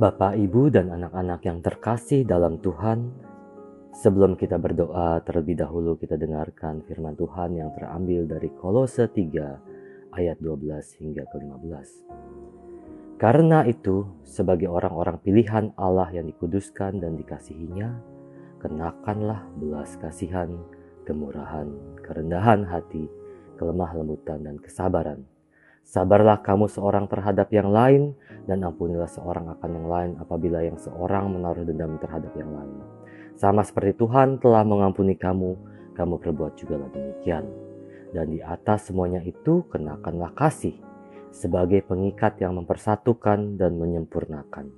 Bapak, Ibu, dan anak-anak yang terkasih dalam Tuhan, sebelum kita berdoa terlebih dahulu kita dengarkan firman Tuhan yang terambil dari Kolose 3 ayat 12 hingga ke-15. Karena itu, sebagai orang-orang pilihan Allah yang dikuduskan dan dikasihinya, kenakanlah belas kasihan, kemurahan, kerendahan hati, kelemah lembutan, dan kesabaran Sabarlah kamu seorang terhadap yang lain, dan ampunilah seorang akan yang lain apabila yang seorang menaruh dendam terhadap yang lain. Sama seperti Tuhan telah mengampuni kamu, kamu perbuat juga demikian. Dan di atas semuanya itu kenakanlah kasih sebagai pengikat yang mempersatukan dan menyempurnakan.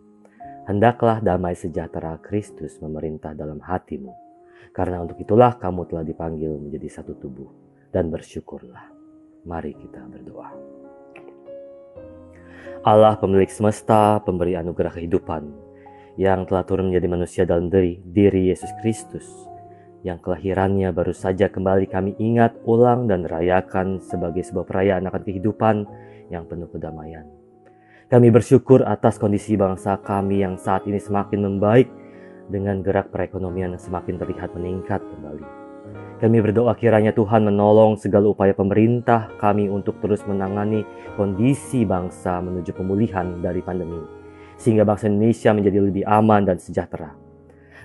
Hendaklah damai sejahtera Kristus memerintah dalam hatimu. Karena untuk itulah kamu telah dipanggil menjadi satu tubuh dan bersyukurlah. Mari kita berdoa. Allah pemilik semesta, pemberi anugerah kehidupan, yang telah turun menjadi manusia dalam diri, diri Yesus Kristus, yang kelahirannya baru saja kembali kami ingat, ulang, dan rayakan sebagai sebuah perayaan akan kehidupan yang penuh kedamaian. Kami bersyukur atas kondisi bangsa kami yang saat ini semakin membaik dengan gerak perekonomian yang semakin terlihat meningkat kembali. Kami berdoa kiranya Tuhan menolong segala upaya pemerintah kami untuk terus menangani kondisi bangsa menuju pemulihan dari pandemi, sehingga bangsa Indonesia menjadi lebih aman dan sejahtera.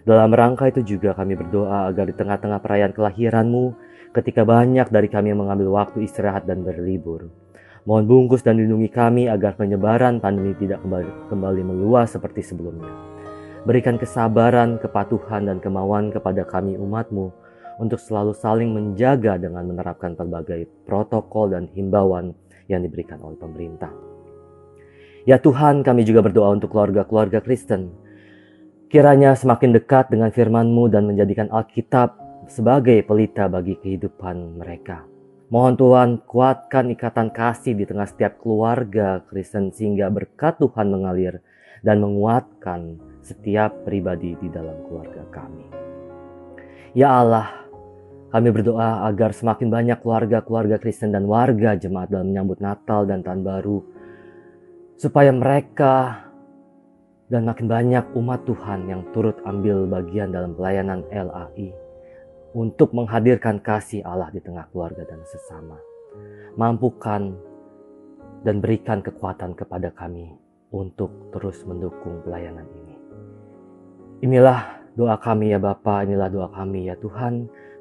Dalam rangka itu juga kami berdoa agar di tengah-tengah perayaan kelahiranmu, ketika banyak dari kami yang mengambil waktu istirahat dan berlibur, mohon bungkus dan lindungi kami agar penyebaran pandemi tidak kembali, kembali meluas seperti sebelumnya. Berikan kesabaran, kepatuhan, dan kemauan kepada kami umatmu, untuk selalu saling menjaga dengan menerapkan berbagai protokol dan himbauan yang diberikan oleh pemerintah. Ya Tuhan, kami juga berdoa untuk keluarga-keluarga Kristen. Kiranya semakin dekat dengan firman-Mu dan menjadikan Alkitab sebagai pelita bagi kehidupan mereka. Mohon Tuhan kuatkan ikatan kasih di tengah setiap keluarga Kristen sehingga berkat Tuhan mengalir dan menguatkan setiap pribadi di dalam keluarga kami. Ya Allah, kami berdoa agar semakin banyak keluarga-keluarga Kristen dan warga jemaat dalam menyambut Natal dan Tahun Baru, supaya mereka dan makin banyak umat Tuhan yang turut ambil bagian dalam pelayanan LAI untuk menghadirkan kasih Allah di tengah keluarga dan sesama. Mampukan dan berikan kekuatan kepada kami untuk terus mendukung pelayanan ini. Inilah doa kami ya Bapa, inilah doa kami ya Tuhan